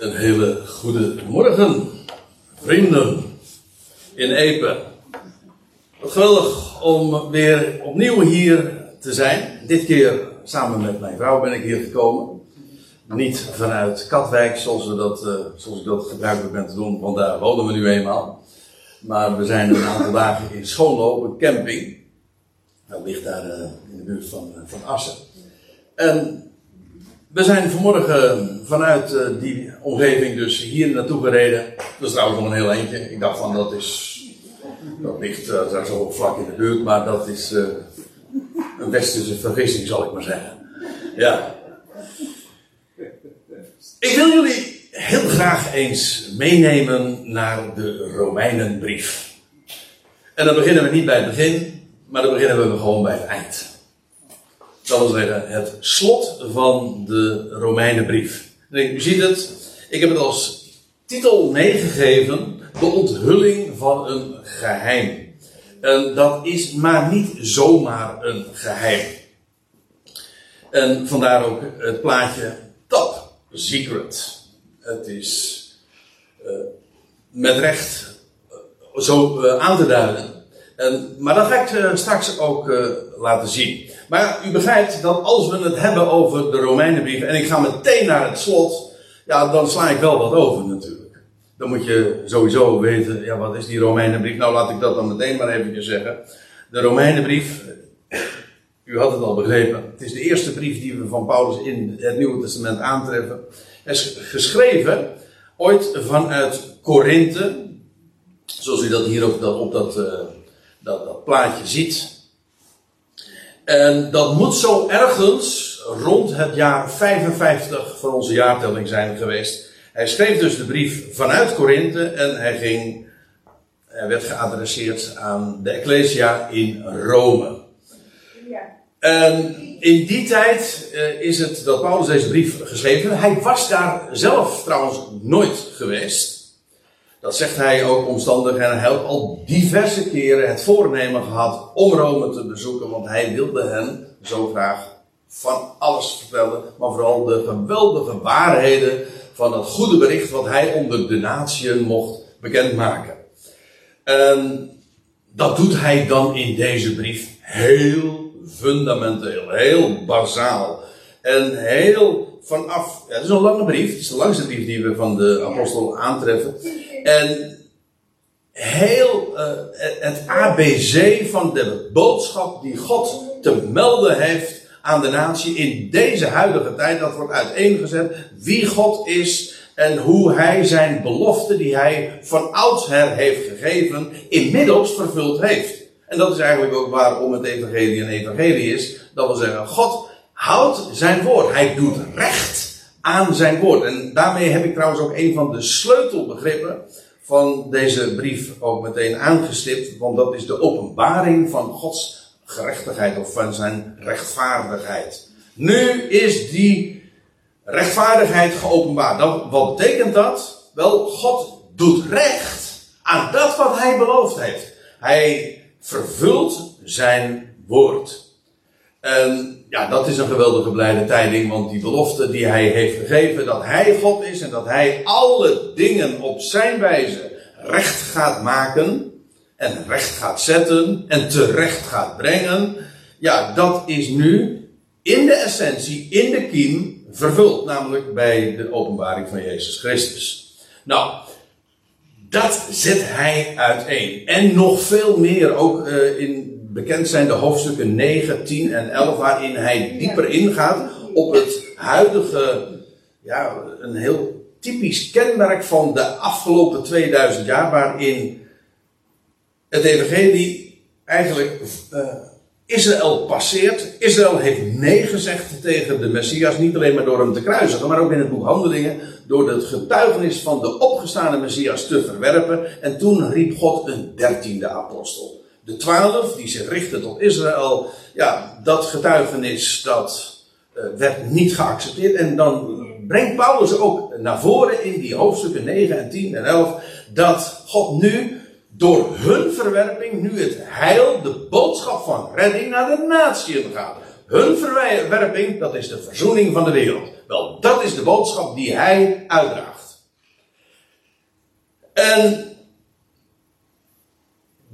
Een hele goede morgen, vrienden in Epe. Wat geweldig om weer opnieuw hier te zijn. Dit keer samen met mijn vrouw ben ik hier gekomen. Niet vanuit Katwijk, zoals, uh, zoals ik dat gebruikelijk ben te doen, want daar wonen we nu eenmaal. Maar we zijn een aantal dagen in Schoonlo, een camping. Dat ligt daar uh, in de buurt van, uh, van Assen. En we zijn vanmorgen vanuit uh, die omgeving dus hier naartoe gereden. Dat is trouwens nog een heel eentje. Ik dacht van dat is. Dat ligt uh, daar zo vlak in de buurt, maar dat is uh, een westerse vergissing, zal ik maar zeggen. Ja. Ik wil jullie heel graag eens meenemen naar de Romeinenbrief. En dan beginnen we niet bij het begin, maar dan beginnen we gewoon bij het eind. Dat wil zeggen, het slot van de Romeinenbrief. En u ziet het, ik heb het als titel meegegeven: De onthulling van een geheim. En dat is maar niet zomaar een geheim. En vandaar ook het plaatje Top Secret. Het is uh, met recht uh, zo uh, aan te duiden. En, maar dat ga ik straks ook laten zien. Maar u begrijpt dat als we het hebben over de Romeinenbrief en ik ga meteen naar het slot, ja, dan sla ik wel wat over natuurlijk. Dan moet je sowieso weten, ja, wat is die Romeinenbrief? Nou, laat ik dat dan meteen maar eventjes zeggen. De Romeinenbrief, u had het al begrepen, het is de eerste brief die we van Paulus in het Nieuwe Testament aantreffen. Is geschreven ooit vanuit Korinthe, zoals u dat hier op dat, op dat, uh, dat, dat plaatje ziet. En dat moet zo ergens rond het jaar 55 van onze jaartelling zijn geweest. Hij schreef dus de brief vanuit Korinthe en hij ging, hij werd geadresseerd aan de Ecclesia in Rome. En in die tijd uh, is het dat Paulus deze brief geschreven. Hij was daar zelf trouwens nooit geweest. Dat zegt hij ook omstandig en hij had al diverse keren het voornemen gehad om Rome te bezoeken, want hij wilde hen zo graag van alles vertellen, maar vooral de geweldige waarheden van het goede bericht wat hij onder de natieën mocht bekendmaken. En dat doet hij dan in deze brief heel fundamenteel, heel bazaal en heel vanaf. Ja, het is een lange brief, het is de langste brief die we van de apostel aantreffen. En heel uh, het ABC van de boodschap die God te melden heeft aan de natie in deze huidige tijd, dat wordt uiteengezet wie God is en hoe hij zijn belofte die hij van oudsher heeft gegeven, inmiddels vervuld heeft. En dat is eigenlijk ook waarom het evangelie een evangelie is. Dat wil zeggen, God houdt zijn woord. Hij doet recht aan zijn woord. En daarmee heb ik trouwens ook een van de sleutelbegrippen van deze brief ook meteen aangestipt. Want dat is de openbaring van Gods gerechtigheid of van zijn rechtvaardigheid. Nu is die rechtvaardigheid geopenbaard. Dan, wat betekent dat? Wel, God doet recht aan dat wat hij beloofd heeft. Hij vervult zijn woord. En ja, dat is een geweldige blijde tijding, want die belofte die hij heeft gegeven, dat hij God is en dat hij alle dingen op zijn wijze recht gaat maken en recht gaat zetten en terecht gaat brengen, ja, dat is nu in de essentie, in de kiem, vervuld, namelijk bij de openbaring van Jezus Christus. Nou, dat zet hij uiteen. En nog veel meer, ook uh, in bekend zijn de hoofdstukken 9, 10 en 11, waarin hij dieper ingaat op het huidige, ja, een heel typisch kenmerk van de afgelopen 2000 jaar, waarin het evangelie eigenlijk uh, Israël passeert. Israël heeft nee gezegd tegen de Messias, niet alleen maar door hem te kruisigen, maar ook in het boek Handelingen, door het getuigenis van de opgestane Messias te verwerpen. En toen riep God een dertiende apostel de twaalf, die zich richten tot Israël, ja, dat getuigenis, dat uh, werd niet geaccepteerd. En dan brengt Paulus ook naar voren in die hoofdstukken 9 en 10 en 11, dat God nu door hun verwerping nu het heil, de boodschap van redding naar de natie gaat. Hun verwerping, dat is de verzoening van de wereld. Wel, dat is de boodschap die hij uitdraagt. En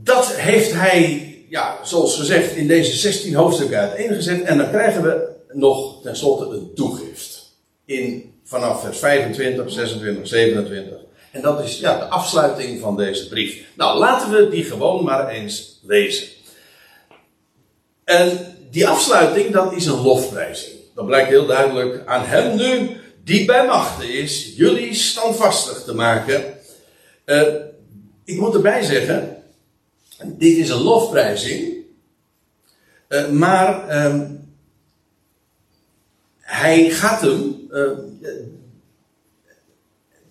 dat heeft hij, ja, zoals gezegd, in deze 16 hoofdstukken uiteengezet. En dan krijgen we nog tenslotte een toegift. In, vanaf vers 25, 26, 27. En dat is ja, de afsluiting van deze brief. Nou, laten we die gewoon maar eens lezen. En die afsluiting, dat is een lofprijzing. Dat blijkt heel duidelijk aan hem nu, die bij machten is, jullie standvastig te maken. Uh, ik moet erbij zeggen, dit is een lofprijzing. Uh, maar uh, hij gaat hem uh,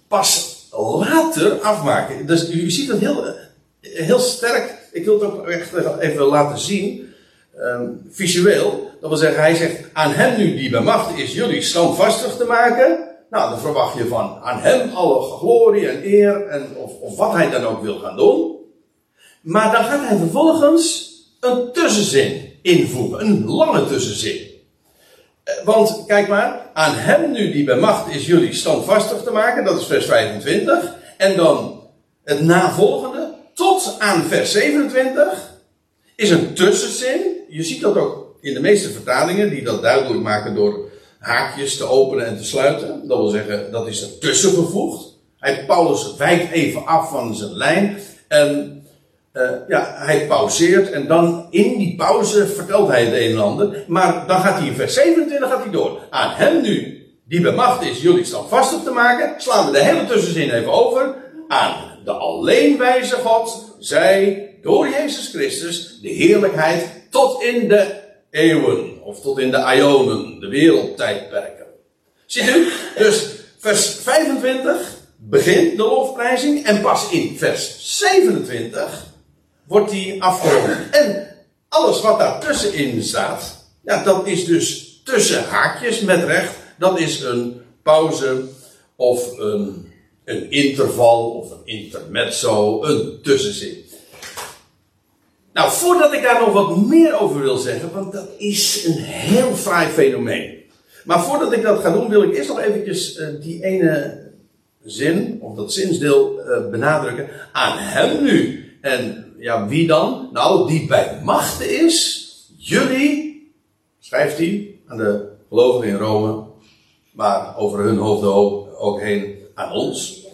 pas later afmaken. Dus u ziet het heel, heel sterk. Ik wil het ook echt even laten zien. Um, visueel. Dat wil zeggen, hij zegt aan hem nu die bij macht is jullie standvastig te maken. Nou, dan verwacht je van aan hem alle glorie en eer en of, of wat hij dan ook wil gaan doen. Maar dan gaat hij vervolgens een tussenzin invoegen, een lange tussenzin. Eh, want kijk maar, aan hem nu die bij macht is jullie standvastig te maken, dat is vers 25. En dan het navolgende, tot aan vers 27, is een tussenzin. Je ziet dat ook in de meeste vertalingen, die dat duidelijk maken door haakjes te openen en te sluiten. Dat wil zeggen, dat is er tussen gevoegd. Hij, Paulus wijkt even af van zijn lijn. En uh, ja, hij pauzeert en dan in die pauze vertelt hij het een en ander. Maar dan gaat hij in vers 27 gaat hij door. Aan hem nu, die bij macht is jullie standvastig te maken, slaan we de hele tussenzin even over. Aan de alleenwijze God, zij door Jezus Christus de heerlijkheid tot in de eeuwen, of tot in de ionen, de wereldtijdperken. Ziet u? Dus vers 25 begint de lofprijzing en pas in vers 27 wordt die afgerond. En alles wat daar tussenin staat, ja, dat is dus tussen haakjes met recht. Dat is een pauze of een, een interval of een intermezzo, een tussenzin. Nou, voordat ik daar nog wat meer over wil zeggen, want dat is een heel fraai fenomeen. Maar voordat ik dat ga doen, wil ik eerst nog eventjes uh, die ene zin, of dat zinsdeel uh, benadrukken. Aan hem nu. En ja, wie dan? Nou, die bij machten is. Jullie, schrijft hij aan de gelovigen in Rome, maar over hun hoofden ook heen aan ons.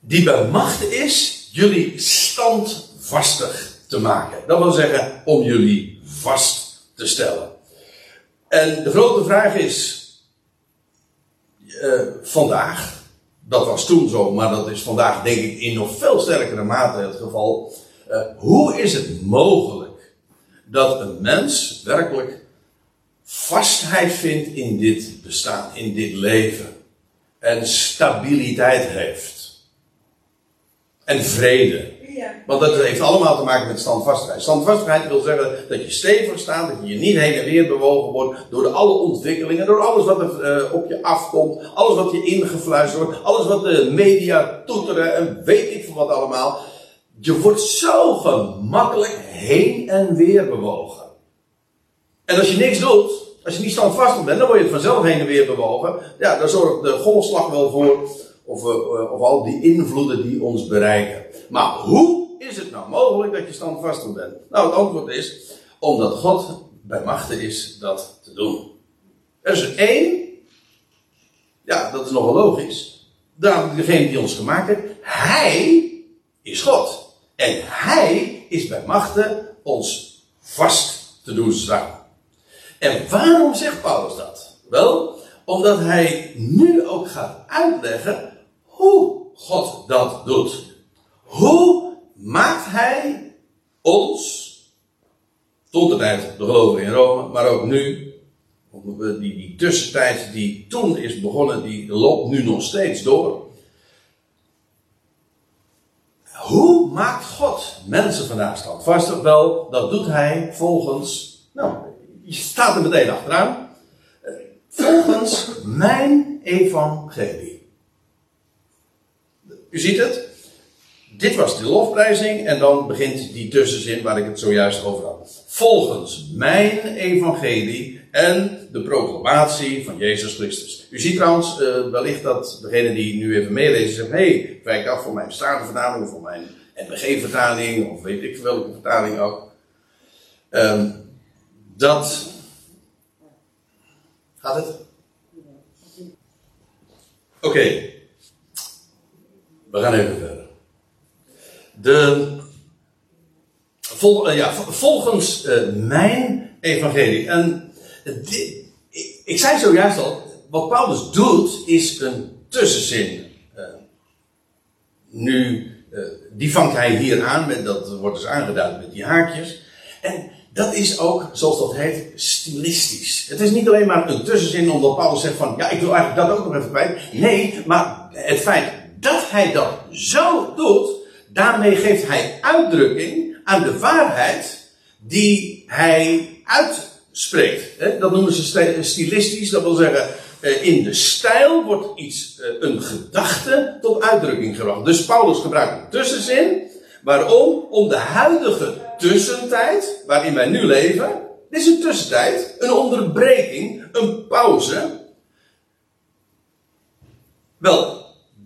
Die bij machten is jullie standvastig te maken. Dat wil zeggen, om jullie vast te stellen. En de grote vraag is, uh, vandaag, dat was toen zo, maar dat is vandaag denk ik in nog veel sterkere mate het geval. Uh, hoe is het mogelijk dat een mens werkelijk vastheid vindt in dit bestaan, in dit leven? En stabiliteit heeft. En vrede. Want dat heeft allemaal te maken met standvastigheid. Standvastigheid wil zeggen dat je stevig staat, dat je niet heen en weer bewogen wordt door de alle ontwikkelingen, door alles wat er uh, op je afkomt, alles wat je ingefluisterd wordt, alles wat de media toeteren en weet ik van wat allemaal. Je wordt zo gemakkelijk heen en weer bewogen. En als je niks doet, als je niet standvastig bent, dan word je vanzelf heen en weer bewogen. Ja, daar zorgt de golfslag wel voor. Of, uh, of al die invloeden die ons bereiken. Maar hoe is het nou mogelijk dat je standvastig bent? Nou, het antwoord is, omdat God bij machten is dat te doen. Er is er één, ja, dat is nogal logisch. Degene die ons gemaakt heeft, hij is God. En hij is bij machten ons vast te doen staan. En waarom zegt Paulus dat? Wel, omdat hij nu ook gaat uitleggen hoe God dat doet. Hoe maakt hij ons, tot de tijd de gelovigen in Rome, maar ook nu, die, die tussentijd die toen is begonnen, die loopt nu nog steeds door. Hoe maakt God mensen vandaag standvastig? Wel, dat doet hij volgens, nou, je staat er meteen achteraan, volgens mijn evangelie. U ziet het, dit was de lofprijzing en dan begint die tussenzin waar ik het zojuist over had. Volgens mijn evangelie en de proclamatie van Jezus Christus. U ziet trouwens uh, wellicht dat degene die nu even meelezen zegt: hé, hey, wijk af voor mijn Statenvertaling of voor mijn NBG-vertaling of weet ik welke vertaling ook. Um, dat. Gaat het? Oké. We gaan even verder. De, vol, uh, ja, volgens uh, mijn evangelie. En dit, ik, ik, zei zojuist al, wat Paulus doet is een tussenzin. Nu, die vangt hij hier aan, met, dat wordt dus aangeduid met die haakjes. En dat is ook, zoals dat heet, stilistisch. Het is niet alleen maar een tussenzin omdat Paulus zegt van, ja, ik wil eigenlijk dat ook nog even kwijt. Nee, maar het feit hij dat zo doet, daarmee geeft hij uitdrukking aan de waarheid die hij uitspreekt. Dat noemen ze stilistisch, dat wil zeggen, eh, in de stijl wordt iets, eh, een gedachte tot uitdrukking gebracht. Dus Paulus gebruikt een tussenzin. Waarom? Om de huidige tussentijd, waarin wij nu leven, is een tussentijd, een onderbreking, een pauze. Wel,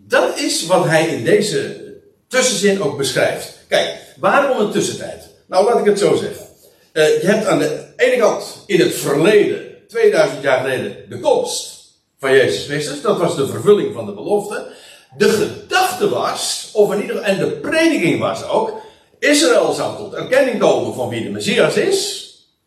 dat is wat hij in deze tussenzin ook beschrijft. Kijk, waarom een tussentijd? Nou, laat ik het zo zeggen. Uh, je hebt aan de ene kant in het verleden, 2000 jaar geleden, de komst van Jezus Christus. Dat was de vervulling van de belofte. De gedachte was, of in ieder en de prediking was ook, Israël zou tot erkenning komen van wie de Messias is.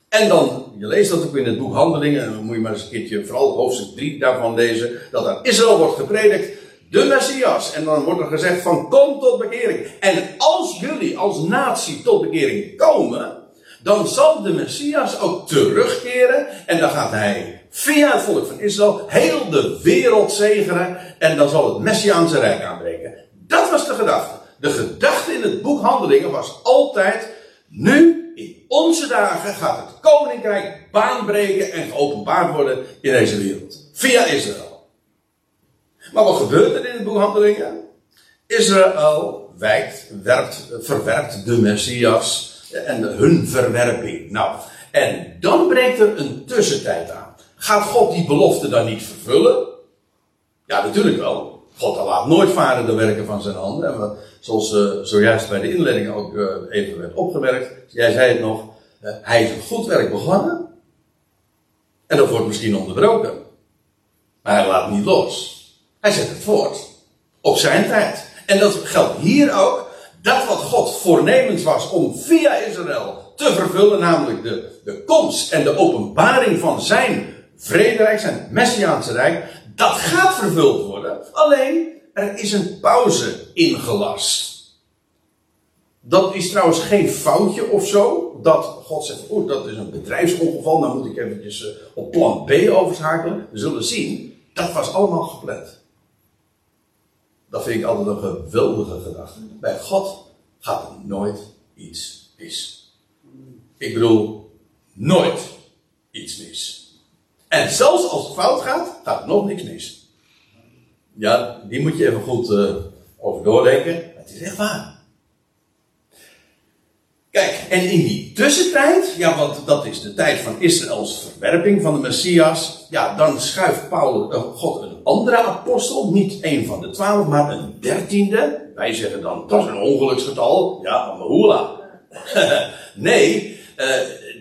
En dan, je leest dat ook in het boek Handelingen, en dan moet je maar eens een keertje, vooral hoofdstuk 3 daarvan lezen, dat aan Israël wordt gepredikt, de Messias. En dan wordt er gezegd van, kom tot bekering. En als jullie als natie tot bekering komen, dan zal de Messias ook terugkeren en dan gaat hij via het volk van Israël heel de wereld zegenen en dan zal het Messiaanse Rijk aanbreken. Dat was de gedachte. De gedachte in het boek Handelingen was altijd, nu in onze dagen gaat het koninkrijk baanbreken en geopenbaard worden in deze wereld. Via Israël. Maar wat gebeurt er in het boek Handelingen? Israël wijkt, werpt, verwerpt de Messias en hun verwerping. Nou, en dan breekt er een tussentijd aan. Gaat God die belofte dan niet vervullen? Ja, natuurlijk wel. God laat nooit varen de werken van zijn handen. En zoals uh, zojuist bij de inleiding ook uh, even werd opgemerkt. Jij zei het nog. Uh, hij is een goed werk begonnen. En dat wordt misschien onderbroken. Maar hij laat niet los. Hij zet het voort. Op zijn tijd. En dat geldt hier ook. Dat wat God voornemens was om via Israël te vervullen. Namelijk de, de komst en de openbaring van zijn vrederijk, zijn messiaanse rijk dat gaat vervuld worden. Alleen, er is een pauze ingelast. Dat is trouwens geen foutje of zo. Dat God zegt, oeh, dat is een bedrijfsongeval. Dan moet ik eventjes uh, op plan B overschakelen. We zullen zien. Dat was allemaal gepland. Dat vind ik altijd een geweldige gedachte. Bij God gaat er nooit iets mis. Ik bedoel, nooit iets mis. En zelfs als het fout gaat, gaat er nog niks mis. Ja, die moet je even goed uh, over doordenken. Het is echt waar. Kijk, en in die tussentijd, ja, want dat is de tijd van Israëls verwerping van de Messias. Ja, dan schuift Paulus, uh, God andere apostel, niet een van de twaalf, maar een dertiende. Wij zeggen dan, dat is een ongeluksgetal. Ja, hoela. nee, uh,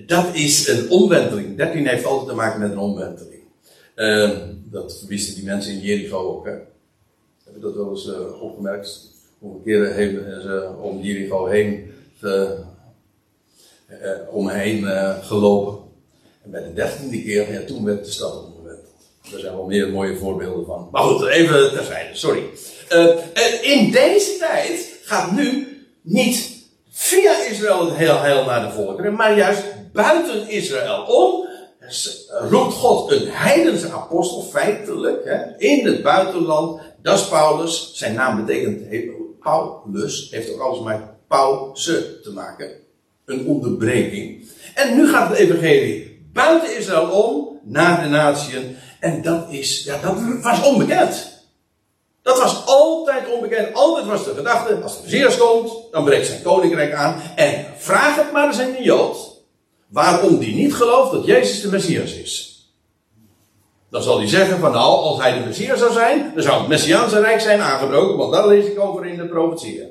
dat is een omwenteling. 13 heeft altijd te maken met een omwenteling. Uh, dat wisten die mensen in Jericho ook. Hè? Hebben dat wel eens uh, opgemerkt? Hoeveel keren hebben ze om Jericho heen omheen gelopen. En bij de dertiende keer, ja, toen werd de stad Er zijn wel meer mooie voorbeelden van. Maar goed, even terzijde, sorry. en in deze tijd gaat nu niet via Israël heel heil naar de volkeren, maar juist buiten Israël om, roept God een heidense apostel, feitelijk, hè, in het buitenland. Dat is Paulus. Zijn naam betekent, Paulus, heeft ook alles met pauze te maken. Een onderbreking. En nu gaat het evangelie buiten Israël om, naar de natieën. En dat is, ja, dat was onbekend. Dat was altijd onbekend. Altijd was de gedachte, als de Messias komt, dan breekt zijn koninkrijk aan. En vraag het maar eens aan de Jood. Waarom die niet gelooft dat Jezus de Messias is. Dan zal hij zeggen van nou, als hij de Messias zou zijn, dan zou het Messiaanse Rijk zijn aangebroken, want daar lees ik over in de profetieën.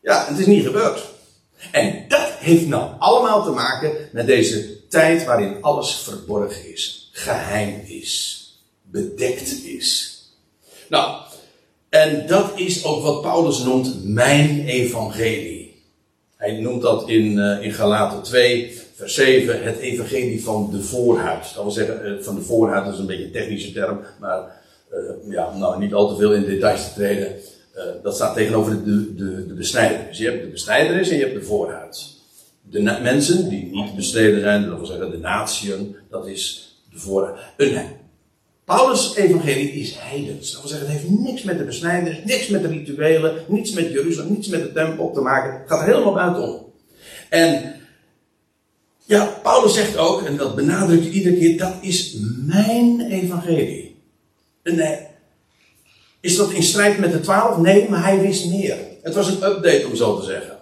Ja, het is niet gebeurd. En dat heeft nou allemaal te maken met deze tijd waarin alles verborgen is, geheim is, bedekt is. Nou, en dat is ook wat Paulus noemt mijn evangelie. Hij noemt dat in, uh, in Galaten 2, vers 7, het evangelie van de voorhuid. Dat wil zeggen, uh, van de voorhuid is een beetje een technische term, maar uh, ja, nou niet al te veel in details te treden. dat staat tegenover de, de, de besnijder. Dus je hebt de besnijderis en je hebt de voorhuid. De mensen die niet bestreden zijn, dat wil zeggen de natieën, dat is Een Paulus' evangelie is heidens. Dat wil zeggen, het heeft niks met de besnijdenis, niks met de rituelen, niets met Jeruzalem, niets met de tempel te maken. Het gaat er helemaal buitenom. En ja, Paulus zegt ook, en dat benadrukt iedere keer, dat is mijn evangelie. Nee, is dat in strijd met de twaalf? Nee, maar hij wist meer. Het was een update om zo te zeggen.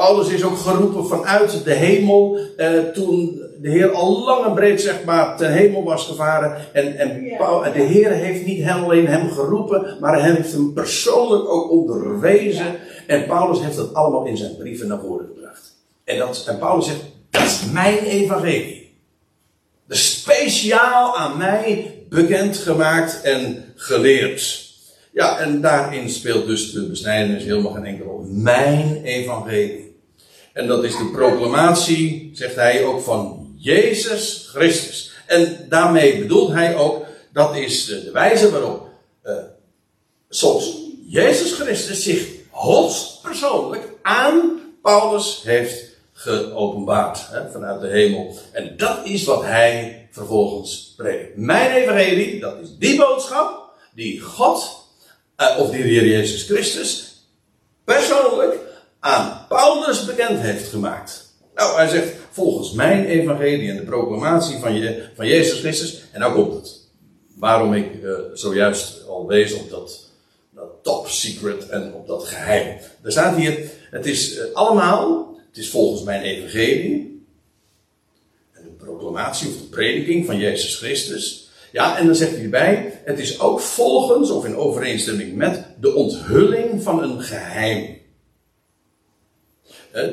Paulus is ook geroepen vanuit de hemel, eh, toen de Heer al lang en breed zeg maar ten hemel was gevaren. En, en de Heer heeft niet alleen hem geroepen, maar hij heeft hem persoonlijk ook onderwezen. En Paulus heeft dat allemaal in zijn brieven naar voren gebracht. En, dat, en Paulus zegt, dat is mijn evangelie. De speciaal aan mij bekendgemaakt en geleerd. Ja, en daarin speelt dus de besnijdenis helemaal geen enkele rol. Mijn evangelie. En dat is de proclamatie, zegt hij ook, van Jezus Christus. En daarmee bedoelt hij ook, dat is de wijze waarop uh, zoals Jezus Christus zich hoogstpersoonlijk aan Paulus heeft geopenbaard hè, vanuit de hemel. En dat is wat hij vervolgens predikt. Mijn evangelie, dat is die boodschap die God, uh, of die Heer Jezus Christus, persoonlijk aan Paulus bekend heeft gemaakt. Nou, hij zegt, volgens mijn evangelie en de proclamatie van, je, van Jezus Christus, en nou komt het. Waarom ik uh, zojuist al wees op dat, dat top secret en op dat geheim. Er staat hier, het is uh, allemaal, het is volgens mijn evangelie, en de proclamatie of de prediking van Jezus Christus. Ja, en dan zegt hij erbij, het is ook volgens of in overeenstemming met de onthulling van een geheim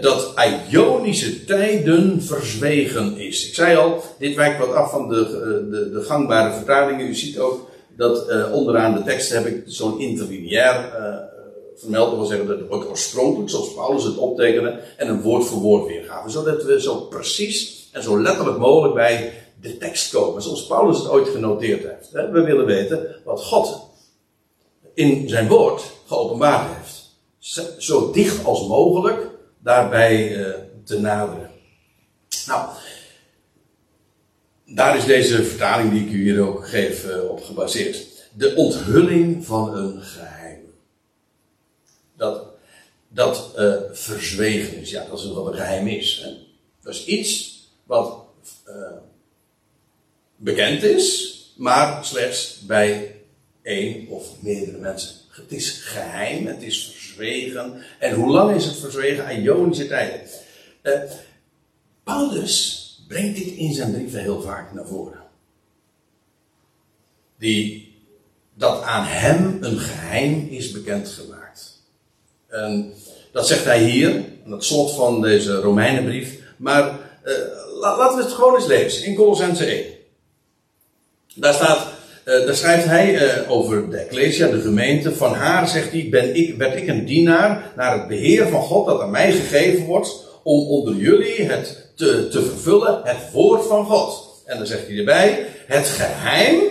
dat Ionische tijden verzwegen is. Ik zei al, dit wijkt wat af van de, eh, de, de gangbare vertalingen. U ziet ook dat uh, onderaan de tekst heb ik zo'n interlineair uh, vermeld. Dat wil zeggen dat het oorspronkelijk, zoals Paulus het optekende, en een woord voor woord weergaven. Zodat we zo precies en zo letterlijk mogelijk bij de tekst komen. Zoals Paulus het ooit genoteerd heeft. We willen weten wat God in zijn woord geopenbaard heeft. Zo dicht als mogelijk daarbij uh, te naderen. Nou, daar is deze vertaling die ik u hier ook geef uh, op gebaseerd. De onthulling van een geheim. Dat, dat uh, verzwegen is. Ja, dat is wat een geheim is. Hè? Dat is iets wat bekend is, maar slechts bij één of meerdere mensen. Het is geheim, het is En hoe lang is het verzwegen? Ionische tijden. Uh, Paulus brengt dit in zijn brieven heel vaak naar voren. Die, dat aan hem een geheim is bekendgemaakt. En dat zegt hij hier, aan het slot van deze Romeinenbrief. Maar uh, laten we het gewoon eens lezen, in Colossense 1. Daar staat, uh, daar schrijft hij uh, over de Ecclesia, de gemeente. Van haar, zegt hij, ben ik, werd ik een dienaar naar het beheer van God dat aan mij gegeven wordt. Om onder jullie het te, te vervullen, het woord van God. En dan zegt hij erbij, het geheim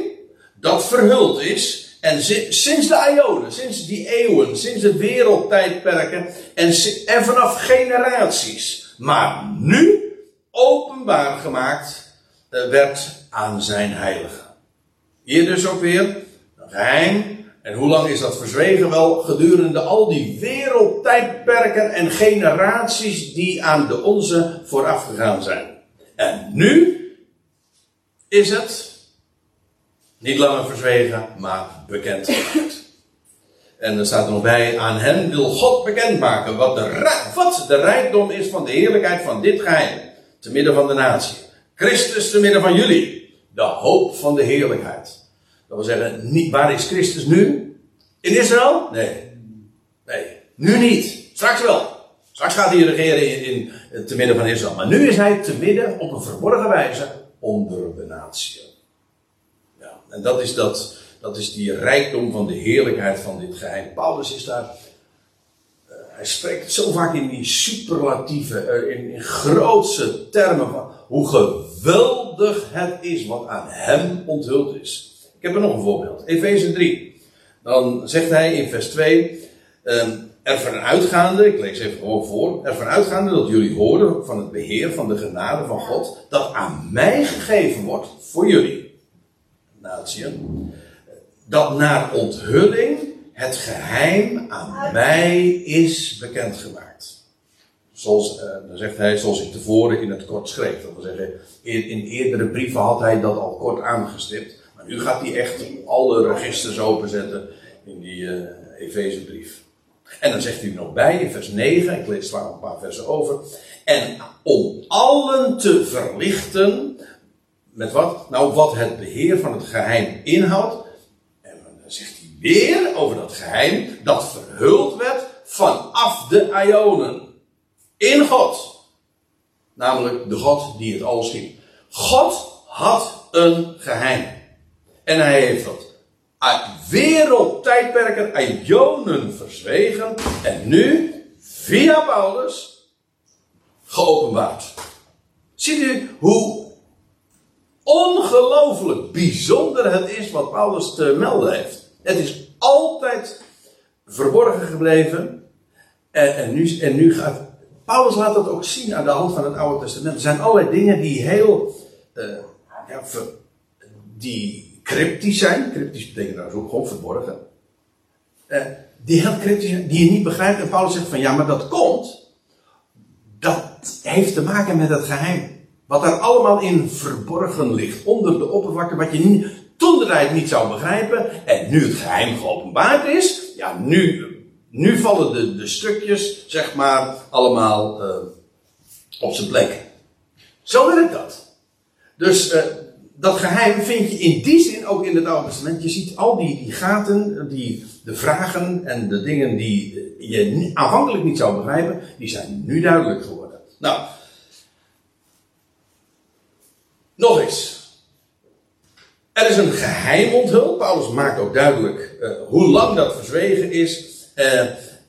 dat verhuld is. En sinds de Ionen, sinds die eeuwen, sinds de wereldtijdperken. En, en vanaf generaties. Maar nu openbaar gemaakt uh, werd aan zijn heiligen. Hier dus ook weer een geheim. En hoe lang is dat verzwegen? Wel, gedurende al die wereldtijdperken en generaties die aan de onze vooraf gegaan zijn. En nu is het niet langer verzwegen, maar bekend gemaakt. En er staat er nog bij, aan hen wil God bekendmaken wat de, wat de rijkdom is van de heerlijkheid van dit geheim. Te midden van de natie. Christus te midden van jullie De hoop van de heerlijkheid. Dat wil zeggen, niet, waar is Christus nu? In Israël? Nee. Nee, nu niet. Straks wel. Straks gaat hij regeren in, in, te midden van Israël. Maar nu is hij te midden op een verborgen wijze onder de natie. Ja, en dat is, dat, dat is die rijkdom van de heerlijkheid van dit geheim. Paulus is daar. Uh, hij spreekt zo vaak in die superlatieve, uh, in, in grootse termen van hoe geweldig het is wat aan hem onthuld is. Ik heb er nog een voorbeeld. Efeze 3. Dan zegt hij in vers 2. Um, ervan uitgaande, ik lees even gewoon voor, ervan uitgaande dat jullie horen van het beheer van de genade van God, dat aan mij gegeven wordt voor jullie, natieën, dat naar onthulling het geheim aan mij is bekendgemaakt. Zoals, uh, dan zegt hij, zoals ik tevoren in het kort schreef. Dat wil zeggen, in, in eerdere brieven had hij dat al kort aangestipt. Maar nu gaat hij echt alle registers openzetten in die uh, Efezebrief. En dan zegt hij nog bij in vers 9, ik lees sla een paar versen over. En om allen te verlichten, met wat? Nou, wat het beheer van het geheim inhoudt. En dan zegt hij weer over dat geheim dat verhuld werd vanaf de Ionen. In God. Namelijk de God die het alles schiep. God had een geheim. En hij heeft dat wereldtijdperken, eonen verzwegen. En nu, via Paulus, geopenbaard. Ziet u hoe ongelooflijk bijzonder het is wat Paulus te melden heeft. Het is altijd verborgen gebleven. En, en, nu, en nu gaat. Paulus laat dat ook zien aan de hand van het Oude Testament. Er zijn allerlei dingen die heel. Uh, ja, die cryptisch zijn. Cryptisch betekent trouwens ook gewoon verborgen. Uh, die heel cryptisch zijn, die je niet begrijpt. En Paulus zegt van ja, maar dat komt. Dat heeft te maken met het geheim. Wat daar allemaal in verborgen ligt. Onder de oppervlakte. Wat je niet, toen de tijd niet zou begrijpen. En nu het geheim geopenbaard is. Ja, nu, nu vallen de, de stukjes, zeg maar, allemaal uh, op zijn plek. Zo werkt dat. Dus uh, dat geheim vind je in die zin ook in het Oude Testament. Je ziet al die, die gaten, die, de vragen en de dingen die je aanvankelijk niet zou begrijpen, die zijn nu duidelijk geworden. Nou, nog eens. Er is een geheim onthuld. Paulus maakt ook duidelijk uh, hoe lang dat verzwegen is. Uh,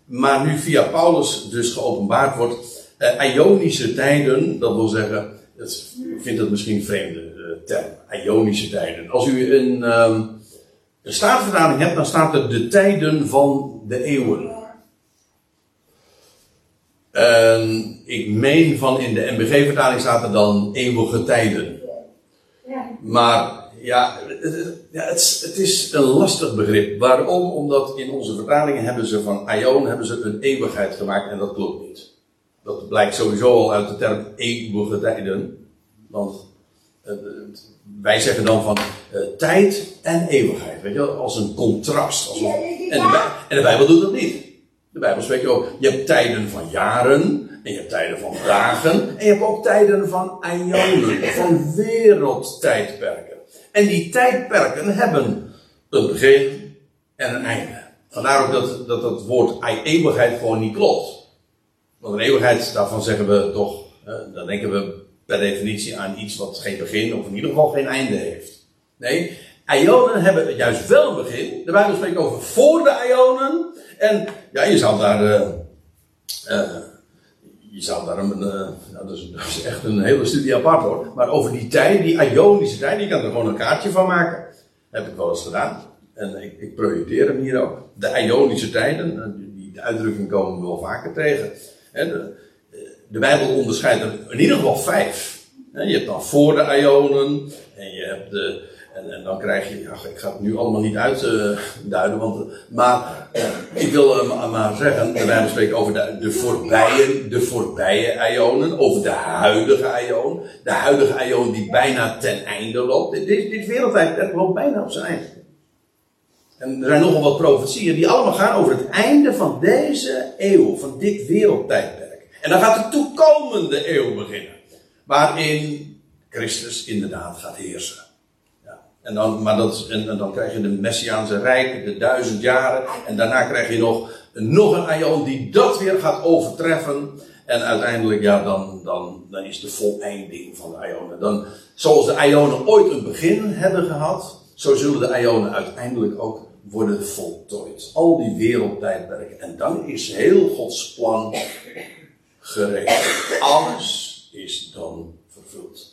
maar nu via Paulus dus geopenbaard wordt. Uh, Ionische tijden, dat wil zeggen, het, ik vind dat misschien vreemde term, Ionische tijden. Als u een, um, een staatvertaling hebt, dan staat er de tijden van de eeuwen. En ik meen van in de MBG-vertaling staat er dan eeuwige tijden. Maar ja, het, ja het, het, is een lastig begrip. Waarom? Omdat in onze vertalingen hebben ze van Ion hebben ze een eeuwigheid gemaakt en dat klopt niet. Dat blijkt sowieso al uit de term eeuwige tijden. Want eh, wij zeggen dan van uh, tijd en eeuwigheid. Weet je wel, als een contrast. Als een, en, de, en, de, Bijbel doet dat niet. De Bijbel spreekt ook, je hebt tijden van jaren, en je hebt tijden van dagen, en je hebt ook tijden van eonen, van wereldtijdperken. En die tijdperken hebben een begin en een einde. Vandaar ook dat, dat het woord eeuwigheid gewoon niet klopt. Want een eeuwigheid, daarvan zeggen we toch, dan denken we per definitie aan iets wat geen begin of in ieder geval geen einde heeft. Nee, Ionen hebben juist wel een begin. De Bijbel spreekt over voor de Ionen. En ja, je zou daar. Uh, uh, je zou daar een. Nou, dat, is, dat, is, echt een hele studie apart hoor. Maar over die tijd, die Ionische tijd, je kan er gewoon een kaartje van maken. Heb ik wel eens gedaan. En ik, ik projecteer hem hier ook. De Ionische tijden, die de uitdrukking komen we wel vaker tegen. de, de Bijbel onderscheidt er in ieder geval vijf. Je hebt dan voor de Ionen en je hebt de, en, dan krijg je, ach, ik ga het nu allemaal niet uitduiden, want, maar eh, ik wil uh, maar zeggen, Bijbel spreekt over de, de voorbije, de voorbije Ionen, over de huidige Ion, de huidige Ion die bijna ten einde loopt. Dit, dit wereldtijd loopt bijna op zijn einde. En er zijn nogal wat profetieën die allemaal gaan over het einde van deze eeuw, van dit wereldtijdperk. En dan gaat de toekomende eeuw beginnen. Waarin Christus inderdaad gaat heersen. En dan, maar dat en, dan krijg je de Messiaanse Rijk, de duizend jaren. En daarna krijg je nog, nog een aion die dat weer gaat overtreffen. En uiteindelijk, ja, dan, dan, dan is de voleinding van de Ionen. Dan, zoals de Ionen ooit een begin hebben gehad, zo zullen de Ionen uiteindelijk ook worden voltooid. Al die wereldtijdperken. En dan is heel Gods plan geregeld. Alles is dan vervuld.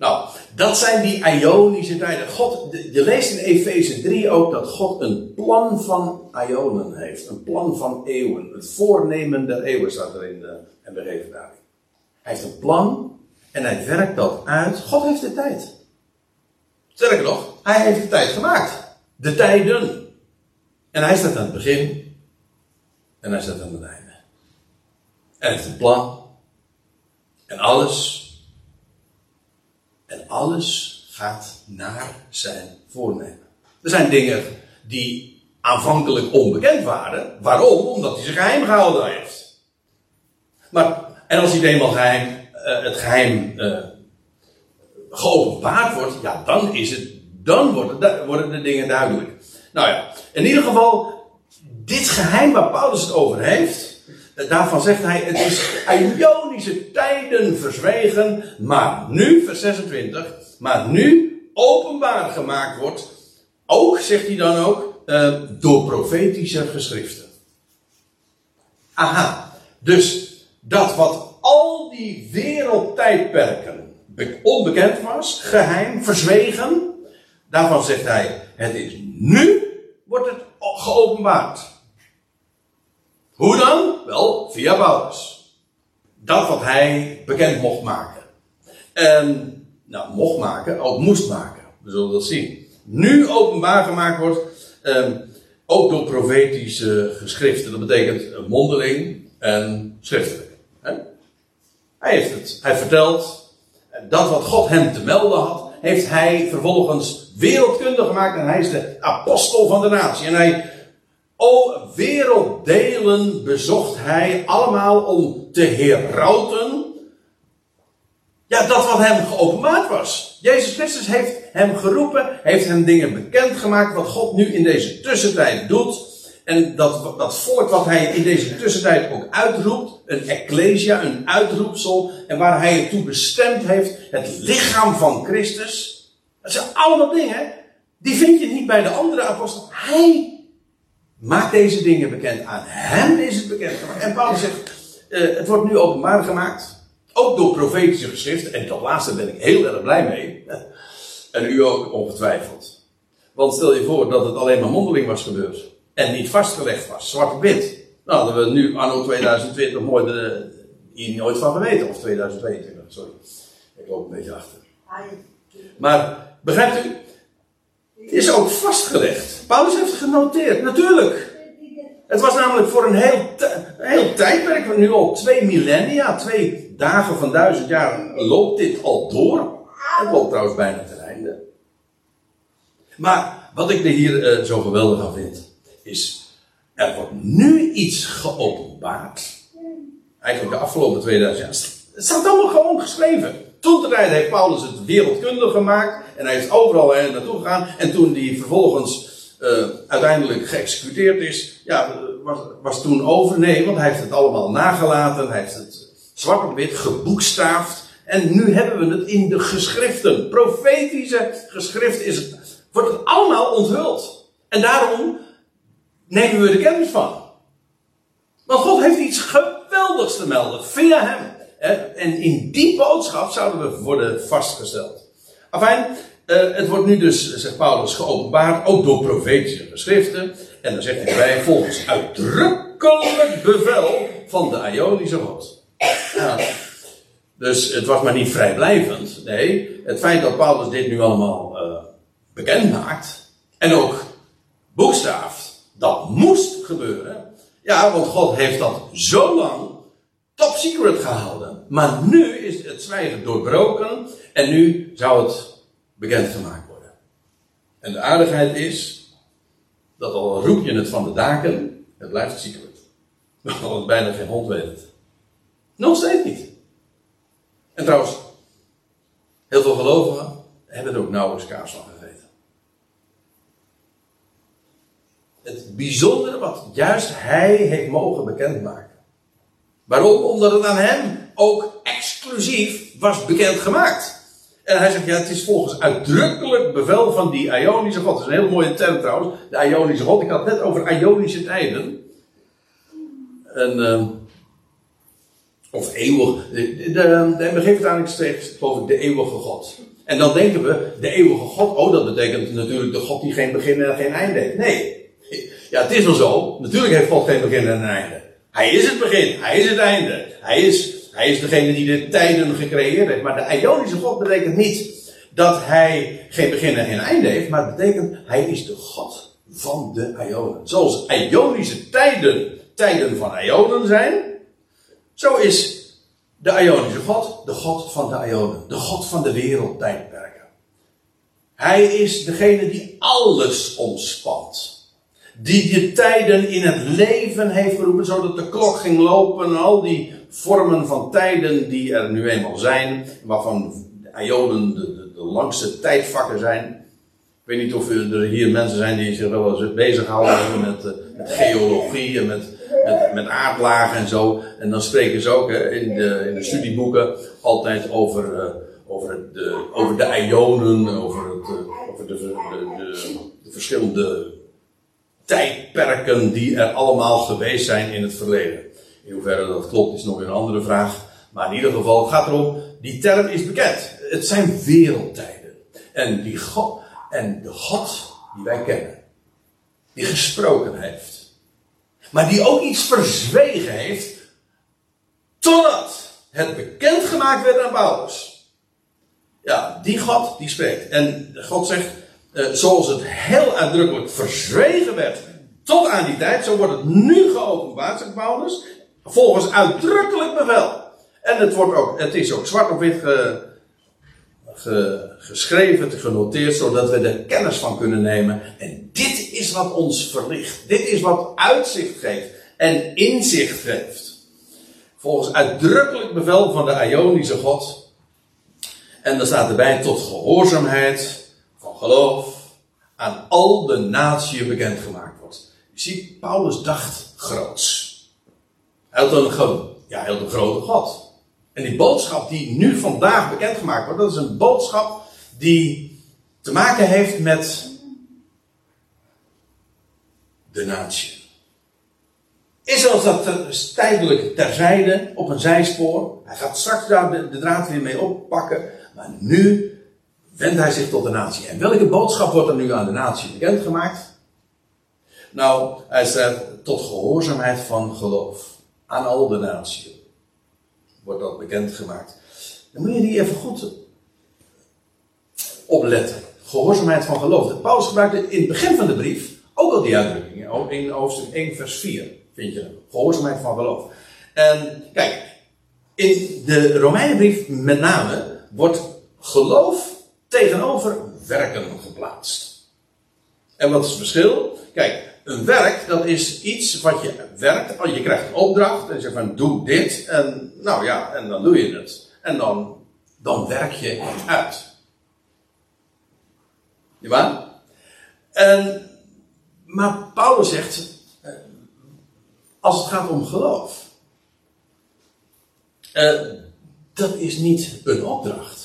Nou, dat zijn die Ionische tijden. God, je leest in Efeze 3 ook dat God een plan van Ionen heeft. Een plan van eeuwen. Het voornemen der eeuwen staat er in de MBG-vertaling. Hij heeft een plan en hij werkt dat uit. God heeft de tijd. Sterker nog, hij heeft de tijd gemaakt. De tijden. En hij staat aan het begin. En hij staat aan het einde. En hij heeft een plan. En alles en alles gaat naar zijn voornemen. Er zijn dingen die aanvankelijk onbekend waren. Waarom? Omdat hij ze geheim gehouden heeft. Maar, en als hij eenmaal geheim, uh, het geheim uh, geopenbaard wordt, ja, dan is het, dan worden, worden de dingen duidelijk. Nou ja, in ieder geval, dit geheim waar Paulus het over heeft, Daarvan zegt hij, het is Ionische tijden verzwegen, maar nu, vers 26, maar nu openbaar gemaakt wordt, ook, zegt hij dan ook, uh, door profetische geschriften. Aha, dus dat wat al die wereldtijdperken onbekend was, geheim, verzwegen, daarvan zegt hij, het is nu, wordt het geopenbaard. Hoe dan? Wel, via Paulus. Dat wat hij bekend mocht maken. En, nou, mocht maken, ook moest maken. We zullen dat zien. Nu openbaar gemaakt wordt, eh, ook door profetische geschriften. Dat betekent mondeling en schriftelijk. Hè? Hij heeft het. Hij vertelt dat wat God hem te melden had, heeft hij vervolgens wereldkundig gemaakt. En hij is de apostel van de natie. En hij O werelddelen bezocht hij allemaal om te herauten. Ja, dat wat hem geopenbaard was. Jezus Christus heeft hem geroepen, heeft hem dingen bekendgemaakt wat God nu in deze tussentijd doet. En dat, dat volk wat hij in deze tussentijd ook uitroept, een ecclesia, een uitroepsel, en waar hij het toe bestemd heeft, het lichaam van Christus. Dat zijn allemaal dingen, die vind je niet bij de andere apostelen. Hij Maak deze dingen bekend. Aan hem is het bekend gemaakt. En Paulus zegt, uh, het wordt nu openbaar gemaakt. Ook door profetische geschriften. En tot laatste ben ik heel erg blij mee. En u ook ongetwijfeld. Want stel je voor dat het alleen maar mondeling was gebeurd. En niet vastgelegd was, zwart op wit. Nou hadden we nu anno 2020 nooit, de, hier nooit van geweten. Of 2022, sorry. Ik loop een beetje achter. Maar begrijpt u? Is ook vastgelegd. Paulus heeft genoteerd, natuurlijk. Het was namelijk voor een heel, heel tijdperk, nu al twee millennia, twee dagen van duizend jaar, loopt dit al door. Het loopt trouwens bijna ten einde. Maar wat ik er hier uh, zo geweldig aan vind, is er wordt nu iets geopenbaard. Eigenlijk de afgelopen 2000 jaar. Het staat allemaal gewoon geschreven. Toen de tijd heeft Paulus het wereldkundig gemaakt. En hij is overal heen naartoe gegaan. En toen die vervolgens uh, uiteindelijk geëxecuteerd is. Ja, was, was toen over. Nee, want hij heeft het allemaal nagelaten. Hij heeft het zwart op wit geboekstaafd. En nu hebben we het in de geschriften. Profetische geschriften is het, wordt het allemaal onthuld. En daarom nemen we de kennis van. Want God heeft iets geweldigs te melden via hem. En in die boodschap zouden we worden vastgesteld. Afijn, eh, het wordt nu dus, zegt Paulus, geopenbaard, ook door profetische geschriften. En dan zegt hij erbij, volgens uitdrukkelijk bevel van de Ionische God. Ja. Dus het was maar niet vrijblijvend. Nee, het feit dat Paulus dit nu allemaal uh, bekend maakt. En ook boekstaaft. Dat moest gebeuren. Ja, want God heeft dat zo lang top secret gehouden. Maar nu is het zwijgen doorbroken en nu zou het bekendgemaakt worden. En de aardigheid is dat al roep je het van de daken, het blijft secret. Want bijna geen hond weet het. Nog steeds niet. En trouwens, heel veel gelovigen hebben er ook nauwelijks kaars van gegeten. Het bijzondere wat juist hij heeft mogen bekendmaken. Waarom? Omdat het aan hem ook exclusief was bekendgemaakt. En hij zegt, ja, het is volgens uitdrukkelijk bevel van die Ionische God. Dat is een hele mooie term trouwens, de Ionische God. Ik had het net over Ionische tijden. En, uh, of eeuwig. De, de, MBG-vertaling spreekt over de eeuwige God. En dan denken we, de eeuwige God, oh dat betekent natuurlijk de God die geen begin en geen einde heeft. Nee. Ja, het is wel zo. Natuurlijk heeft God geen begin en een einde. Hij is het begin, hij is het einde. Hij is, hij is degene die de tijden gecreëerd heeft. Maar de Ionische God betekent niet dat hij geen begin en geen einde heeft, maar het betekent hij is de God van de Ionen. Zoals Ionische tijden tijden van Ionen zijn, zo is de Ionische God de God van de Ionen, de God van de wereldtijdperken. Hij is degene die alles omspant. Die de tijden in het leven heeft geroepen, zodat de klok ging lopen en al die vormen van tijden die er nu eenmaal zijn, waarvan de Ionen de, de, de langste tijdvakken zijn. Ik weet niet of er hier mensen zijn die zich wel eens bezighouden met, eh, met geologie en met met, aardlagen en zo. En dan spreken ze ook in, de, in de studieboeken altijd over, uh, over, de, over de ionen, over, het, uh, over de, de, de, verschillende tijdperken die er allemaal geweest zijn in het verleden. In hoeverre dat klopt is nog een andere vraag. Maar in ieder geval, het gaat erom, die term is bekend. Het zijn wereldtijden. En, die God, en de God die wij kennen, die gesproken heeft maar die ook iets verzwegen heeft. Totdat het bekendgemaakt werd aan Paulus. Ja, die God die spreekt. En God zegt, eh, zoals het heel uitdrukkelijk verzwegen werd tot aan die tijd, zo wordt het nu geopenbaard, zegt Paulus, volgens uitdrukkelijk bevel. En het, wordt ook, het is ook zwart op wit ge, ge, geschreven, genoteerd, zodat we er kennis van kunnen nemen. En dit is wat ons verlicht. Dit is wat uitzicht geeft en inzicht geeft. Volgens uitdrukkelijk bevel van de Ionische God. En dan staat erbij tot gehoorzaamheid geloof aan al de naties bekendgemaakt wordt. Je ziet, Paulus dacht groots. Hij had een, ja, had een grote God. En die boodschap die nu vandaag bekendgemaakt wordt, dat is een boodschap die te maken heeft met de natie. Israël dat tijdelijk terzijde op een zijspoor. Hij gaat straks daar de draad weer mee oppakken. Maar nu wendt hij zich tot de natie. En welke boodschap wordt er nu aan de natie bekendgemaakt? Nou, hij zegt tot gehoorzaamheid van geloof. Aan al de natie wordt dat bekendgemaakt. Dan moet je die even goed opletten. Gehoorzaamheid van geloof. Paulus gebruikte in het begin van de brief ook al die uitdrukkingen. In hoofdstuk 1 vers 4 vind je gehoorzaamheid van geloof. En kijk, in de Romeinenbrief met name wordt geloof tegenover werken geplaatst. En wat is het verschil? Kijk, een werk, dat is iets wat je werkt. Oh, je krijgt opdracht en je zegt van doe dit. En nou ja, en dan doe je het. En dan, dan werk je het uit. Ja? En, maar Paulus zegt, eh, als het gaat om geloof, uh, dat is niet een opdracht.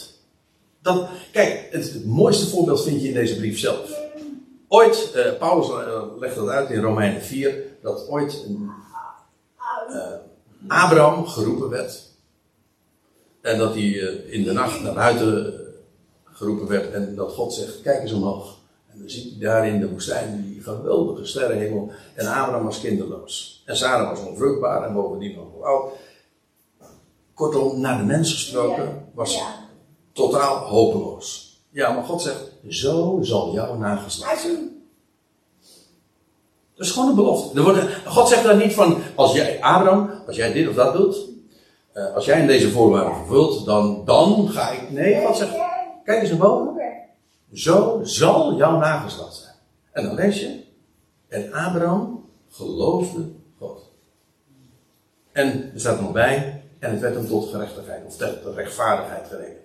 Dat, kijk, het, het mooiste voorbeeld vind je in deze brief zelf. Ooit, uh, Paulus uh, legt dat uit in Romeinen 4, dat ooit uh, Abraham geroepen werd. En dat hij in de nacht naar buiten geroepen werd en dat God zegt, kijk eens omhoog. En dan ziet hij daar in de woestijn die geweldige sterrenhemel. En Abraham was kinderloos. En Sarah was onvruchtbaar en bovendien nog oud. Kortom, naar de mens gesproken was totaal hopeloos. Ja, maar God zegt, zo zal jouw nageslacht zijn. Dat is gewoon een belofte. Er wordt, God zegt dan niet van, als jij, Abraham, als jij dit of dat doet, uh, als jij in deze voorwaarden vervult, dan, dan ga ik, nee, God zegt, kijk eens naar boven. Zo zal jouw nageslacht zijn. En dan lees je, en Abraham geloofde God. En er staat er nog bij, en het werd hem tot gerechtigheid, of tot rechtvaardigheid gerekend.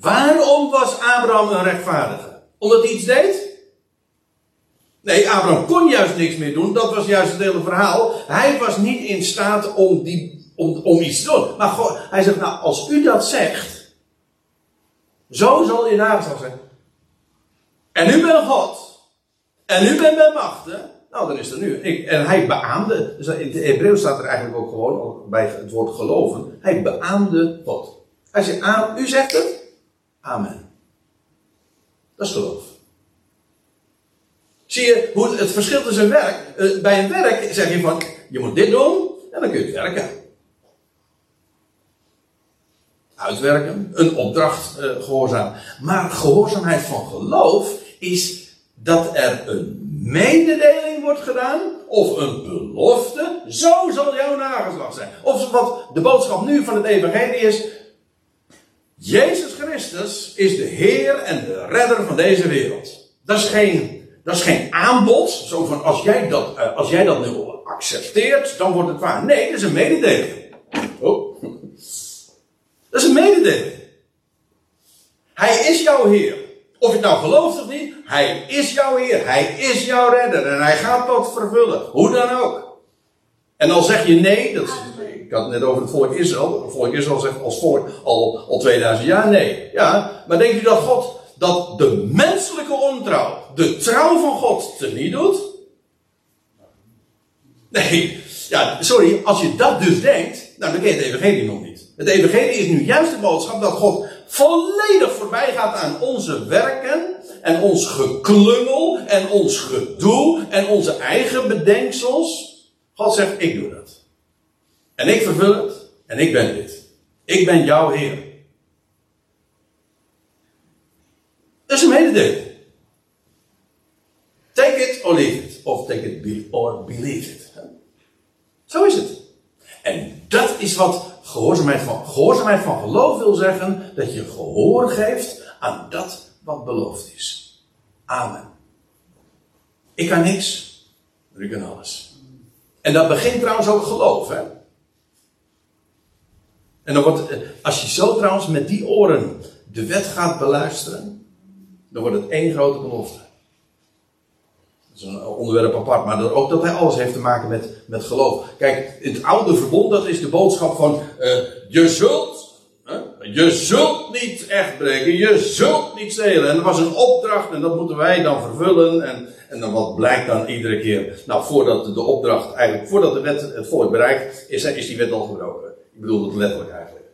Waarom was Abraham een rechtvaardige? Omdat hij iets deed? Nee, Abraham kon juist niks meer doen. Dat was juist het hele verhaal. Hij was niet in staat om, die, om, om iets te doen. Maar God, hij zegt, nou, als u dat zegt, zo zal je nageslacht zijn. En u bent God. En u bent bij machten. Nou, dan is er nu. Ik, en hij beaamde. Dus in het Hebreeuws staat er eigenlijk ook gewoon bij het woord geloven. Hij beaamde God. Hij zegt, u zegt het. Amen. Dat is geloof. Zie je hoe het, verschil tussen werk. Uh, bij een werk zeg je van, je moet dit doen en dan kun je het werken. Uitwerken, een opdracht gehoorzaam. Maar gehoorzaamheid van geloof is dat er een mededeling wordt gedaan, of een belofte, zo zal jouw nageslacht zijn. Of wat de boodschap nu van het evangelie is, Jezus Christus is de Heer en de Redder van deze wereld. Dat is geen, dat is geen aanbod, zo van als jij, dat, eh, als jij dat nu accepteert, dan wordt het waar. Nee, dat is een mededeling. Oh. Dat is een mededeling. Hij is jouw Heer. Of je het nou gelooft of niet, Hij is jouw Heer. Hij is jouw redder. En Hij gaat dat vervullen. Hoe dan ook. En dan zeg je nee, dat, ik had het net over het volk Israël. Het volk Israël zegt als volk al, al 2000 jaar nee. Ja, maar denk je dat God, dat de menselijke ontrouw, de trouw van God teniet doet? Nee, ja, sorry, als je dat dus denkt, nou, dan ken je het evangelie nog niet. Het evangelie is nu juist de boodschap dat God volledig voorbij gaat aan onze werken en ons geklungel en ons gedoe en onze eigen bedenksels. God zegt, ik doe dat. En ik vervul het en ik ben dit. Ik ben jouw Heer. Dat is een mededeling. Take it or leave it. Of take it or believe it. Zo is het. En dat is wat gehoorzaamheid van, gehoorzaamheid van geloof wil zeggen. Dat je gehoor geeft aan dat wat beloofd is. Amen. Ik kan niks, maar u kan alles. En dat begint trouwens ook geloof, hè. En dan wordt, als je zo trouwens met die oren de wet gaat beluisteren, dan wordt het één grote belofte. Dat is een onderwerp apart, maar ook dat hij alles heeft te maken met, met geloof. Kijk, het oude verbond, dat is de boodschap van, uh, je zult, je zult niet echt breken, je zult niet stelen. En dat was een opdracht en dat moeten wij dan vervullen. En, en dan wat blijkt dan iedere keer, nou voordat de opdracht, eigenlijk voordat de wet het volk bereikt, is, is die wet al gebroken. Ik bedoel het letterlijk eigenlijk.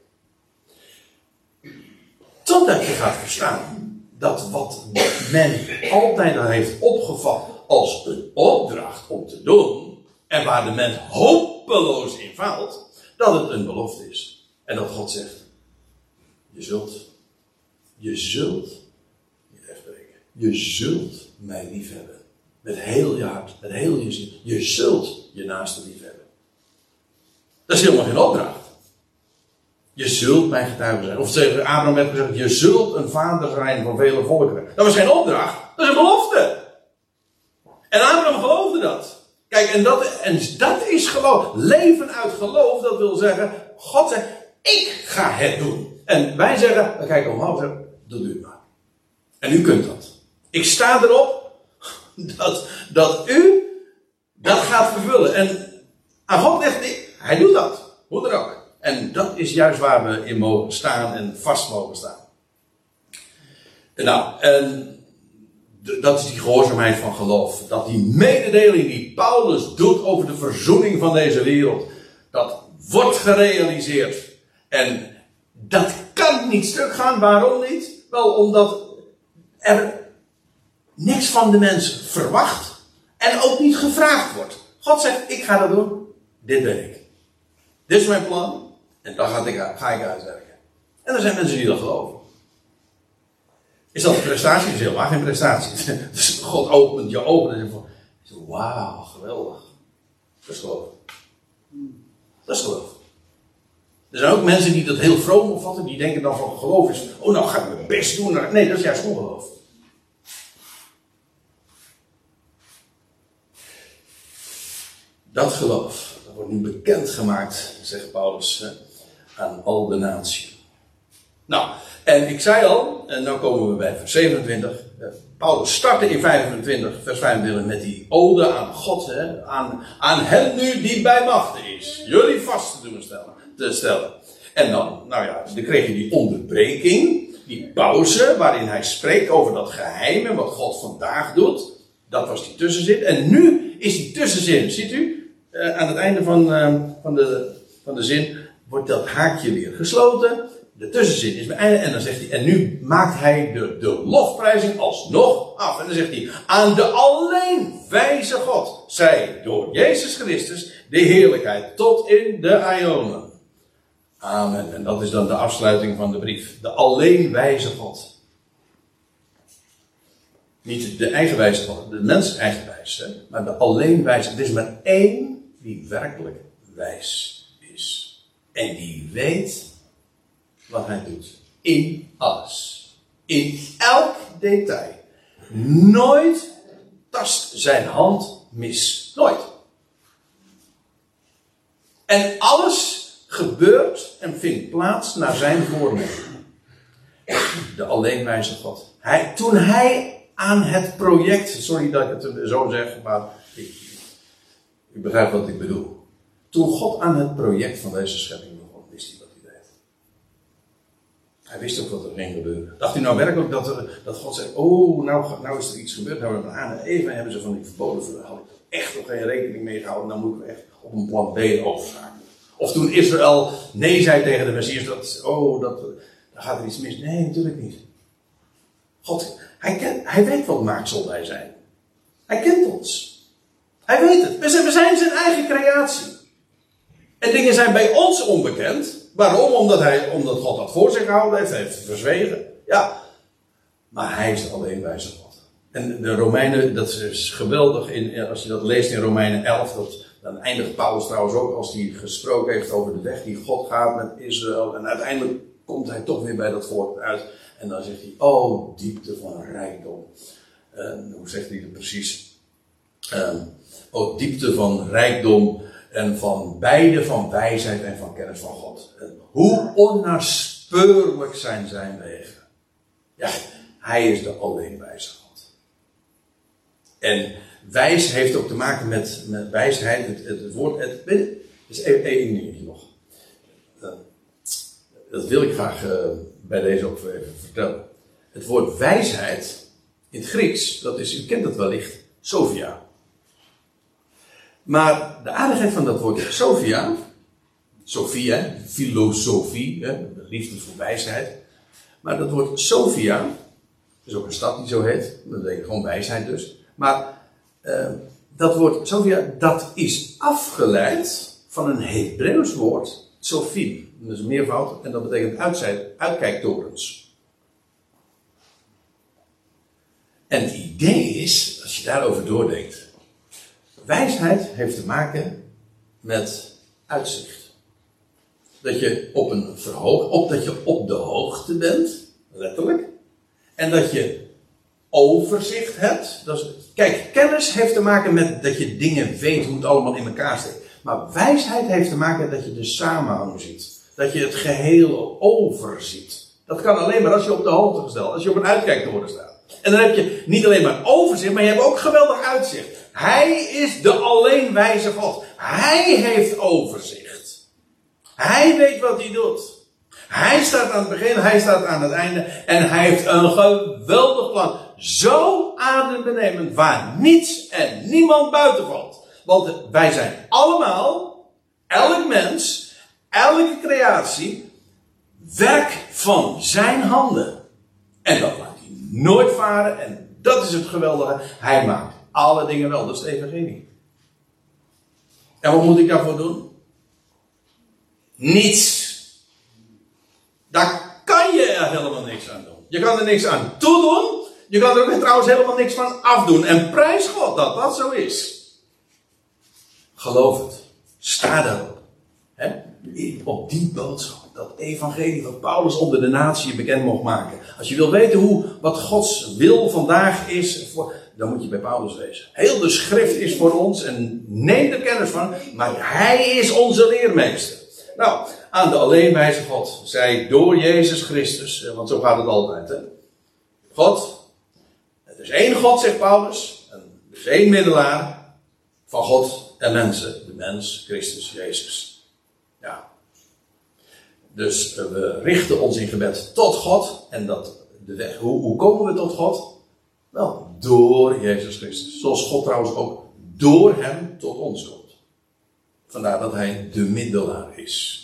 Totdat je gaat verstaan dat wat men altijd al heeft opgevat als een opdracht om te doen, en waar de mens hopeloos in faalt, dat het een belofte is. En dat God zegt, je zult, je zult, niet spreken, je zult mij liefhebben. Met heel je hart, met heel je ziel. Je zult je naaste liefhebben. Dat is helemaal geen opdracht. Je zult mijn getuige zijn. Of tegen Abraham werd gezegd, je zult een vader zijn van vele volkeren. Dat was geen opdracht, dat is een belofte. En Abraham geloofde dat. Kijk, en dat, en dat is geloof. Leven uit geloof, dat wil zeggen, God zegt, ik ga het doen. En wij zeggen, dan kijken omhoog dat doe maar. En u kunt dat. Ik sta erop dat, dat u dat gaat vervullen. En aan God zegt, hij doet dat. Hoe dan ook. En dat is juist waar we in mogen staan en vast mogen staan. Nou, en dat is die gehoorzaamheid van geloof. Dat die mededeling die Paulus doet over de verzoening van deze wereld, dat wordt gerealiseerd. En dat kan niet stuk gaan. Waarom niet? Wel omdat er niks van de mens verwacht en ook niet gevraagd wordt. God zegt, ik ga dat doen. Dit ben ik. Dit is mijn plan. En dan ga ik, ga ik uitwerken. En er zijn mensen die dat geloven. Is dat een prestatie? Dat is helemaal geen prestatie. Dus God opent je ogen en zegt wauw, geweldig. Dat is geloof. Dat is geloof. Er zijn ook mensen die dat heel vroom opvatten, die denken dan van geloof is, oh nou ga ik mijn best doen. Nee, dat is juist ongeloof. Dat geloof, dat wordt nu bekendgemaakt, zegt Paulus aan al de naties. Nou, en ik zei al, en nu komen we bij vers 27. Paulus startte in 25, vers 25 met die ode aan God, hè, aan, aan hen nu die bij macht is. Jullie vast te doen stellen, te stellen. En dan, nou ja, dan kreeg je die onderbreking, die pauze, waarin hij spreekt over dat geheim en wat God vandaag doet. Dat was die tussenzin. En nu is die tussenzin, ziet u, uh, aan het einde van, uh, van, de, van de zin, wordt dat haakje weer gesloten de tussenzin is beëindigd. En dan zegt hij, en nu maakt hij de, de lofprijzing alsnog af. En dan zegt hij, aan de alleen wijze God, zij door Jezus Christus de heerlijkheid tot in de Ionen. Amen. En dat is dan de afsluiting van de brief. De alleen wijze God. Niet de eigen wijze God, de mens eigen wijze, maar de alleen wijze. Er is maar één die werkelijk wijs is. En die weet wat hij doet. In alles. In elk detail. Nooit tast zijn hand mis. Nooit. En alles gebeurt en vindt plaats naar zijn voornemen. De alleenwijze God. Hij, toen hij aan het project, sorry dat ik het zo zeg, maar ik, ik begrijp wat ik bedoel. Toen God aan het project van deze schepping hij wist ook wat er ging gebeuren. Dacht hij nou werkelijk dat, dat God zei: Oh, nou, nou is er iets gebeurd. Nou, hebben even hebben ze van die verboden verhaal echt nog geen rekening mee gehouden. Dan moeten we echt op een plan B overschakelen. Of toen Israël nee zei tegen de Messias: dat, Oh, dat, dan gaat er iets mis. Nee, natuurlijk niet. God, hij, kent, hij weet wat maaksel wij zijn. Hij kent ons. Hij weet het. We zijn zijn eigen creatie. En dingen zijn bij ons onbekend. Waarom? Omdat, hij, omdat God dat voor zich gehouden heeft, heeft verzwegen. Ja. Maar hij is alleen bij zijn God. En de Romeinen, dat is geweldig, in, als je dat leest in Romeinen 11, dat, dan eindigt Paulus trouwens ook als hij gesproken heeft over de weg die God gaat met Israël. En uiteindelijk komt hij toch weer bij dat volk uit. En dan zegt hij, oh, diepte van rijkdom. En hoe zegt hij dat precies? Um, oh, diepte van rijkdom en van beide van wijsheid en van kennis van God. En hoe onnaspeurlijk zijn zijn wegen. Ja, hij is de alleen wijze God. En wijs heeft ook te maken met, met wijsheid. Het, het, woord, het, is één dingetje nog. Eh, dat wil ik graag uh, bij deze ook even vertellen. Het woord wijsheid in het Grieks, dat is, u kent het wellicht, Sophia. Maar de aardigheid van dat woord Sophia, Sophia, filosofie, hè, liefde voor wijsheid. Maar dat woord Sophia, is ook een stad die zo heet, dat betekent gewoon wijsheid dus. Maar uh, dat woord Sophia, dat is afgeleid van een Hebreeuws woord, Sophie. Dat is een meervoud en dat betekent uitkijktorens. En het idee is, als je daarover doordenkt, Wijsheid heeft te maken met uitzicht. Dat je op een verhoog, op dat je op de hoogte bent, letterlijk. En dat je overzicht hebt. Dat is, kijk, kennis heeft te maken met dat je dingen weet hoe het allemaal in elkaar zit. Maar wijsheid heeft te maken dat je de samenhang ziet. Dat je het geheel overziet. Dat kan alleen maar als je op de hoogte gesteld, als je op een uitkijktoren staat. En dan heb je niet alleen maar overzicht, maar je hebt ook geweldig uitzicht. Hij is de alleen wijze God. Hij heeft overzicht. Hij weet wat hij doet. Hij staat aan het begin, hij staat aan het einde. En hij heeft een geweldig plan. Zo adembenemend, waar niets en niemand buiten valt. Want wij zijn allemaal, elk mens, elke creatie, werk van zijn handen. En dat laat hij nooit varen. En dat is het geweldige. Hij maakt alle dingen wel. Dat is evangelie. En wat moet ik daarvoor doen? Niets. Daar kan je er helemaal niks aan doen. Je kan er niks aan toedoen. Je kan er ook trouwens helemaal niks van afdoen. En prijs God dat dat zo is. Geloof het. Sta daarop. He? Op die boodschap. Dat evangelie wat Paulus onder de natie bekend mocht maken. Als je wil weten hoe, wat Gods wil vandaag is. Voor, dan moet je bij Paulus wezen. Heel de schrift is voor ons en neem er kennis van, maar hij is onze leermeester. Nou, aan de alleenwijze God, zij door Jezus Christus, want zo gaat het altijd. Hè? God, is één God, zegt Paulus. En er is één middelaar van God en mensen. De mens, Christus, Jezus. Ja. Dus eh, we richten ons in gebed tot God. En dat, de weg, hoe, hoe komen we tot God? Wel, door Jezus Christus. Zoals God trouwens ook door hem tot ons komt. Vandaar dat hij de middelaar is.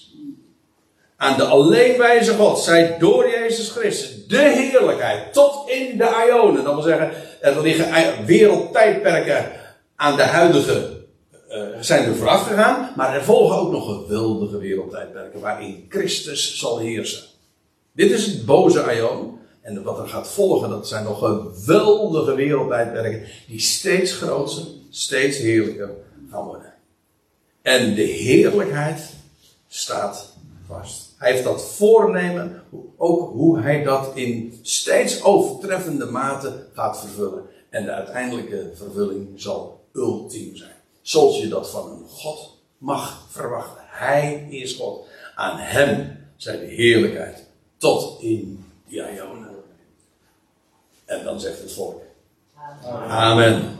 Aan de alleenwijze God zij door Jezus Christus de heerlijkheid tot in de Ionen. Dat wil zeggen, er liggen wereldtijdperken aan de huidige uh, zijn er vooraf gegaan, maar er volgen ook nog geweldige wereldtijdperken waarin Christus zal heersen. Dit is het boze Ion. En wat er gaat volgen, dat zijn nog geweldige wereldtijdperken die steeds groter, steeds heerlijker gaan worden. En de heerlijkheid staat vast. Hij heeft dat voornemen, ook hoe hij dat in steeds overtreffende mate gaat vervullen. En de uiteindelijke vervulling zal ultiem zijn. Zoals je dat van een God mag verwachten. Hij is God. Aan hem zijn de heerlijkheid tot in die Ionen. En dan zegt het volk. Amen.